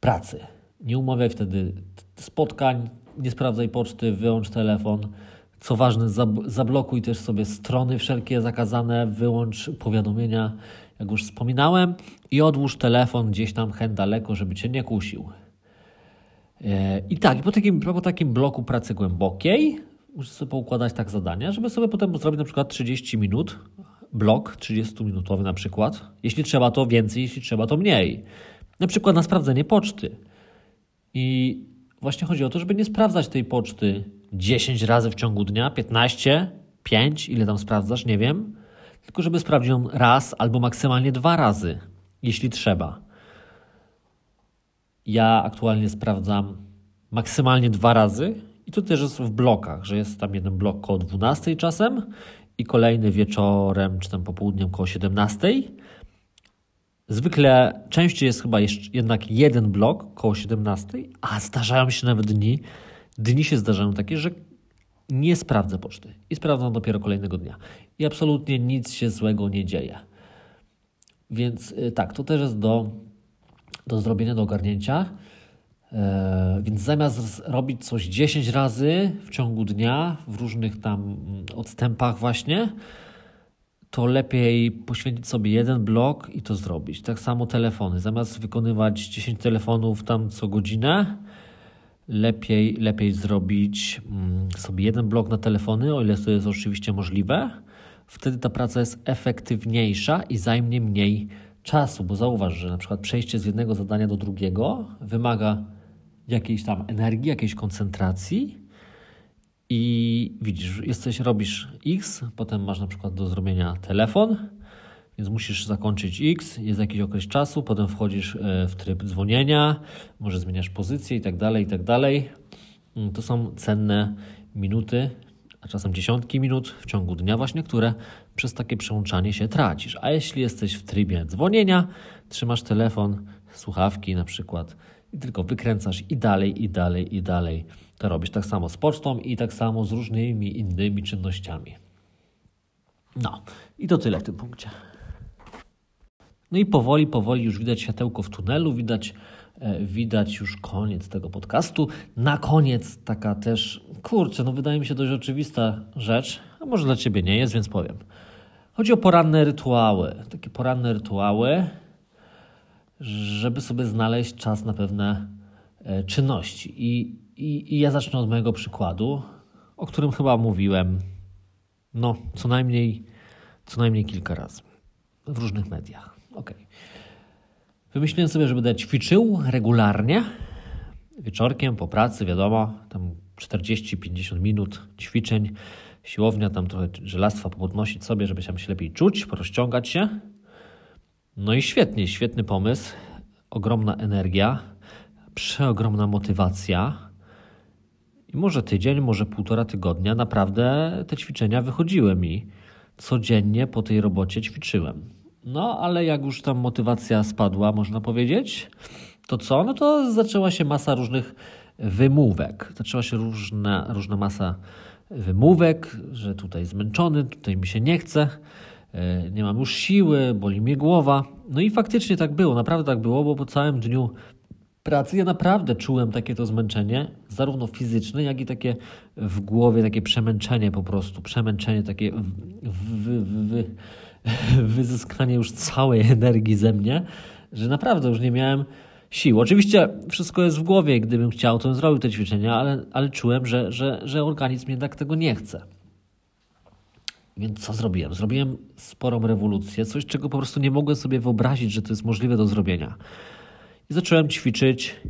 pracy. Nie umawiaj wtedy spotkań, nie sprawdzaj poczty, wyłącz telefon. Co ważne, zablokuj też sobie strony wszelkie zakazane, wyłącz powiadomienia, jak już wspominałem, i odłóż telefon gdzieś tam hen daleko, żeby cię nie kusił. E, I tak, po takim, po takim bloku pracy głębokiej musisz sobie poukładać tak zadania, żeby sobie potem zrobić na przykład 30 minut, blok 30-minutowy na przykład. Jeśli trzeba, to więcej, jeśli trzeba, to mniej. Na przykład na sprawdzenie poczty. I właśnie chodzi o to, żeby nie sprawdzać tej poczty 10 razy w ciągu dnia, 15, 5, ile tam sprawdzasz, nie wiem, tylko żeby sprawdzić ją raz albo maksymalnie dwa razy, jeśli trzeba. Ja aktualnie sprawdzam maksymalnie dwa razy i to też jest w blokach, że jest tam jeden blok koło 12 czasem i kolejny wieczorem czy tam popołudniem koło 17 Zwykle częściej jest chyba jeszcze jednak jeden blok koło 17, a zdarzają się nawet dni, dni się zdarzają takie, że nie sprawdzę poczty i sprawdzam dopiero kolejnego dnia. I absolutnie nic się złego nie dzieje. Więc y, tak, to też jest do, do zrobienia, do ogarnięcia. E, więc zamiast robić coś 10 razy w ciągu dnia, w różnych tam mm, odstępach, właśnie, to lepiej poświęcić sobie jeden blok i to zrobić. Tak samo telefony. Zamiast wykonywać 10 telefonów tam co godzinę, lepiej, lepiej zrobić mm, sobie jeden blok na telefony, o ile to jest oczywiście możliwe. Wtedy ta praca jest efektywniejsza i zajmie mniej czasu, bo zauważ, że na przykład przejście z jednego zadania do drugiego wymaga jakiejś tam energii, jakiejś koncentracji i widzisz, jesteś, robisz X, potem masz na przykład do zrobienia telefon, więc musisz zakończyć X, jest jakiś okres czasu, potem wchodzisz e, w tryb dzwonienia, może zmieniasz pozycję i tak dalej, i tak dalej. Mm, to są cenne minuty, a czasem dziesiątki minut w ciągu dnia właśnie, które przez takie przełączanie się tracisz. A jeśli jesteś w trybie dzwonienia, trzymasz telefon, słuchawki na przykład i tylko wykręcasz i dalej, i dalej, i dalej to robisz. Tak samo z pocztą i tak samo z różnymi innymi czynnościami. No, i to tyle w tym punkcie. No i powoli, powoli już widać światełko w tunelu, widać, e, widać już koniec tego podcastu. Na koniec taka też, kurczę, no wydaje mi się dość oczywista rzecz, a może dla Ciebie nie jest, więc powiem. Chodzi o poranne rytuały. Takie poranne rytuały, żeby sobie znaleźć czas na pewne e, czynności. I i, I, ja zacznę od mojego przykładu, o którym chyba mówiłem, no, co najmniej, co najmniej kilka razy w różnych mediach. Ok. Wymyśliłem sobie, że będę ćwiczył regularnie, wieczorkiem, po pracy, wiadomo, tam 40-50 minut ćwiczeń. Siłownia, tam trochę żelastwa podnosić sobie, żeby się lepiej czuć, porozciągać się. No i świetnie, świetny pomysł. Ogromna energia, przeogromna motywacja. I może tydzień, może półtora tygodnia naprawdę te ćwiczenia wychodziły mi. Codziennie po tej robocie ćwiczyłem. No, ale jak już tam motywacja spadła, można powiedzieć, to co? No to zaczęła się masa różnych wymówek. Zaczęła się różna, różna masa wymówek, że tutaj zmęczony, tutaj mi się nie chce, e, nie mam już siły, boli mnie głowa. No i faktycznie tak było, naprawdę tak było, bo po całym dniu pracy ja naprawdę czułem takie to zmęczenie, zarówno fizyczne, jak i takie w głowie, takie przemęczenie po prostu, przemęczenie, takie wy, wy, wy, wyzyskanie już całej energii ze mnie, że naprawdę już nie miałem sił. Oczywiście wszystko jest w głowie, gdybym chciał, to bym zrobił te ćwiczenia, ale, ale czułem, że, że, że organizm jednak tego nie chce. Więc co zrobiłem? Zrobiłem sporą rewolucję, coś czego po prostu nie mogłem sobie wyobrazić, że to jest możliwe do zrobienia. I zacząłem ćwiczyć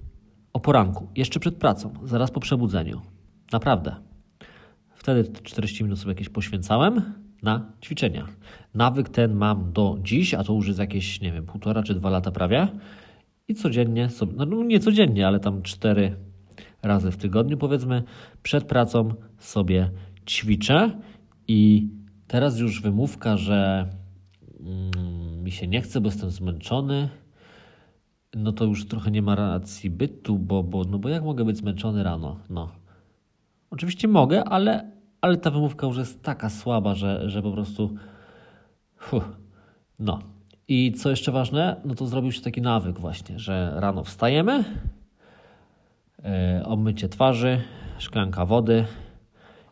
o poranku, jeszcze przed pracą, zaraz po przebudzeniu. Naprawdę. Wtedy 40 minut sobie jakieś poświęcałem na ćwiczenia. Nawyk ten mam do dziś, a to już jest jakieś, nie wiem, półtora czy dwa lata prawie. I codziennie, sobie, no nie codziennie, ale tam cztery razy w tygodniu, powiedzmy, przed pracą sobie ćwiczę. I teraz już wymówka, że mm, mi się nie chce, bo jestem zmęczony, no to już trochę nie ma racji bytu, bo, bo, no bo jak mogę być zmęczony rano? No. Oczywiście mogę, ale, ale ta wymówka już jest taka słaba, że, że po prostu. No. I co jeszcze ważne, no to zrobił się taki nawyk właśnie, że rano wstajemy, yy, obmycie twarzy, szklanka wody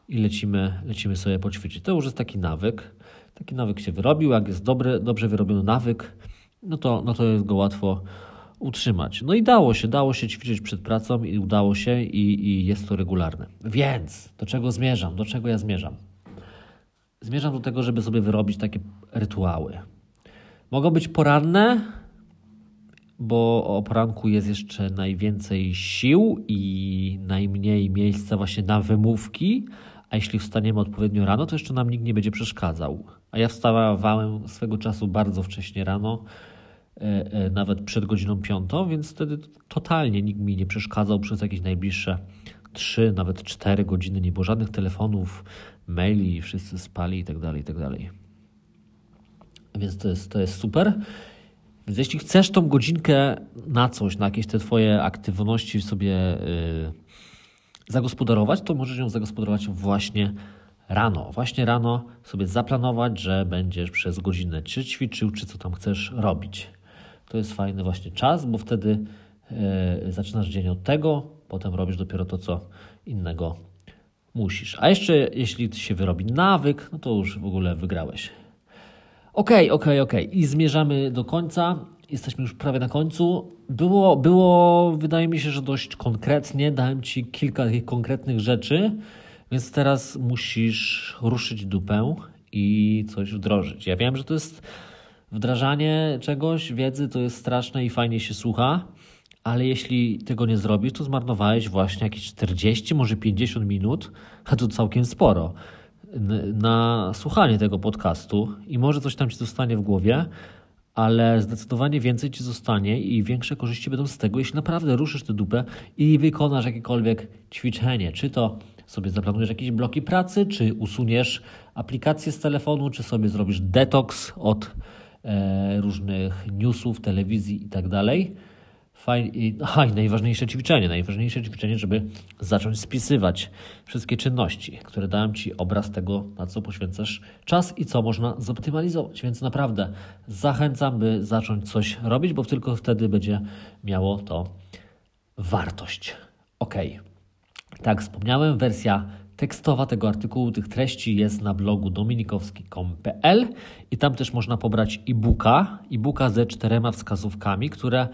i lecimy, lecimy sobie poćwiczyć. To już jest taki nawyk. Taki nawyk się wyrobił. Jak jest dobry, dobrze wyrobiony nawyk, no to, no to jest go łatwo utrzymać. No i dało się, dało się ćwiczyć przed pracą i udało się i, i jest to regularne. Więc do czego zmierzam? Do czego ja zmierzam? Zmierzam do tego, żeby sobie wyrobić takie rytuały. Mogą być poranne, bo o poranku jest jeszcze najwięcej sił i najmniej miejsca właśnie na wymówki, a jeśli wstaniemy odpowiednio rano, to jeszcze nam nikt nie będzie przeszkadzał. A ja wstawałem swego czasu bardzo wcześnie rano, nawet przed godziną piątą, więc wtedy totalnie nikt mi nie przeszkadzał przez jakieś najbliższe trzy, nawet cztery godziny. Nie było żadnych telefonów, maili, wszyscy spali i tak dalej, i tak. Więc to jest, to jest super. Więc jeśli chcesz tą godzinkę na coś, na jakieś te Twoje aktywności sobie yy, zagospodarować, to możesz ją zagospodarować właśnie rano. Właśnie rano sobie zaplanować, że będziesz przez godzinę czy ćwiczył, czy co tam chcesz robić to jest fajny właśnie czas, bo wtedy e, zaczynasz dzień od tego, potem robisz dopiero to, co innego musisz. A jeszcze jeśli się wyrobi nawyk, no to już w ogóle wygrałeś. Okay, okej. Okay. I zmierzamy do końca. Jesteśmy już prawie na końcu. Było, było, wydaje mi się, że dość konkretnie. Dałem Ci kilka takich konkretnych rzeczy, więc teraz musisz ruszyć dupę i coś wdrożyć. Ja wiem, że to jest Wdrażanie czegoś, wiedzy to jest straszne i fajnie się słucha, ale jeśli tego nie zrobisz, to zmarnowałeś właśnie jakieś 40, może 50 minut, a to całkiem sporo, na słuchanie tego podcastu i może coś tam ci zostanie w głowie, ale zdecydowanie więcej ci zostanie i większe korzyści będą z tego, jeśli naprawdę ruszysz tę dupę i wykonasz jakiekolwiek ćwiczenie, czy to sobie zaplanujesz jakieś bloki pracy, czy usuniesz aplikację z telefonu, czy sobie zrobisz detoks od różnych newsów, telewizji i tak dalej. I najważniejsze ćwiczenie, najważniejsze ćwiczenie, żeby zacząć spisywać wszystkie czynności, które dają Ci obraz tego, na co poświęcasz czas i co można zoptymalizować. Więc naprawdę zachęcam, by zacząć coś robić, bo tylko wtedy będzie miało to wartość. Ok. Tak, wspomniałem, wersja tekstowa tego artykułu, tych treści jest na blogu dominikowski.com.pl i tam też można pobrać e-booka, e-booka ze czterema wskazówkami, które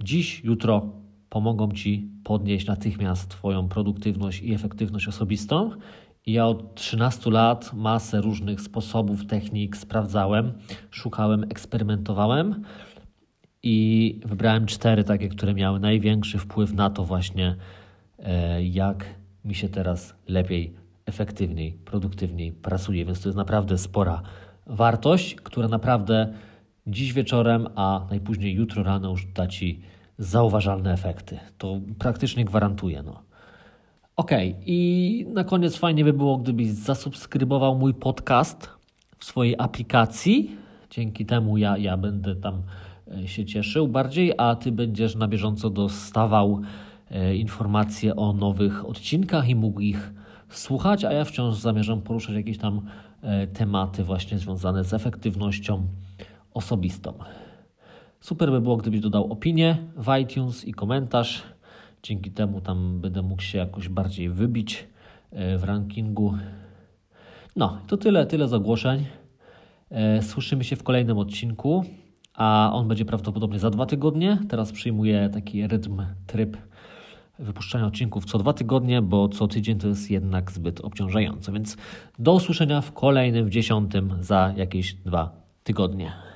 dziś, jutro pomogą Ci podnieść natychmiast Twoją produktywność i efektywność osobistą. Ja od 13 lat masę różnych sposobów, technik sprawdzałem, szukałem, eksperymentowałem i wybrałem cztery takie, które miały największy wpływ na to właśnie, e, jak mi się teraz lepiej, efektywniej, produktywniej pracuje. Więc to jest naprawdę spora wartość, która naprawdę dziś wieczorem, a najpóźniej jutro rano już da Ci zauważalne efekty. To praktycznie gwarantuję. No. Ok, i na koniec fajnie by było, gdybyś zasubskrybował mój podcast w swojej aplikacji. Dzięki temu ja, ja będę tam e, się cieszył bardziej, a Ty będziesz na bieżąco dostawał informacje o nowych odcinkach i mógł ich słuchać, a ja wciąż zamierzam poruszać jakieś tam e, tematy właśnie związane z efektywnością osobistą. Super by było, gdybyś dodał opinię w iTunes i komentarz. Dzięki temu tam będę mógł się jakoś bardziej wybić w rankingu. No, to tyle, tyle z ogłoszeń. E, słyszymy się w kolejnym odcinku, a on będzie prawdopodobnie za dwa tygodnie. Teraz przyjmuję taki rytm, tryb wypuszczania odcinków co dwa tygodnie, bo co tydzień to jest jednak zbyt obciążające. Więc do usłyszenia w kolejnym, w dziesiątym za jakieś dwa tygodnie.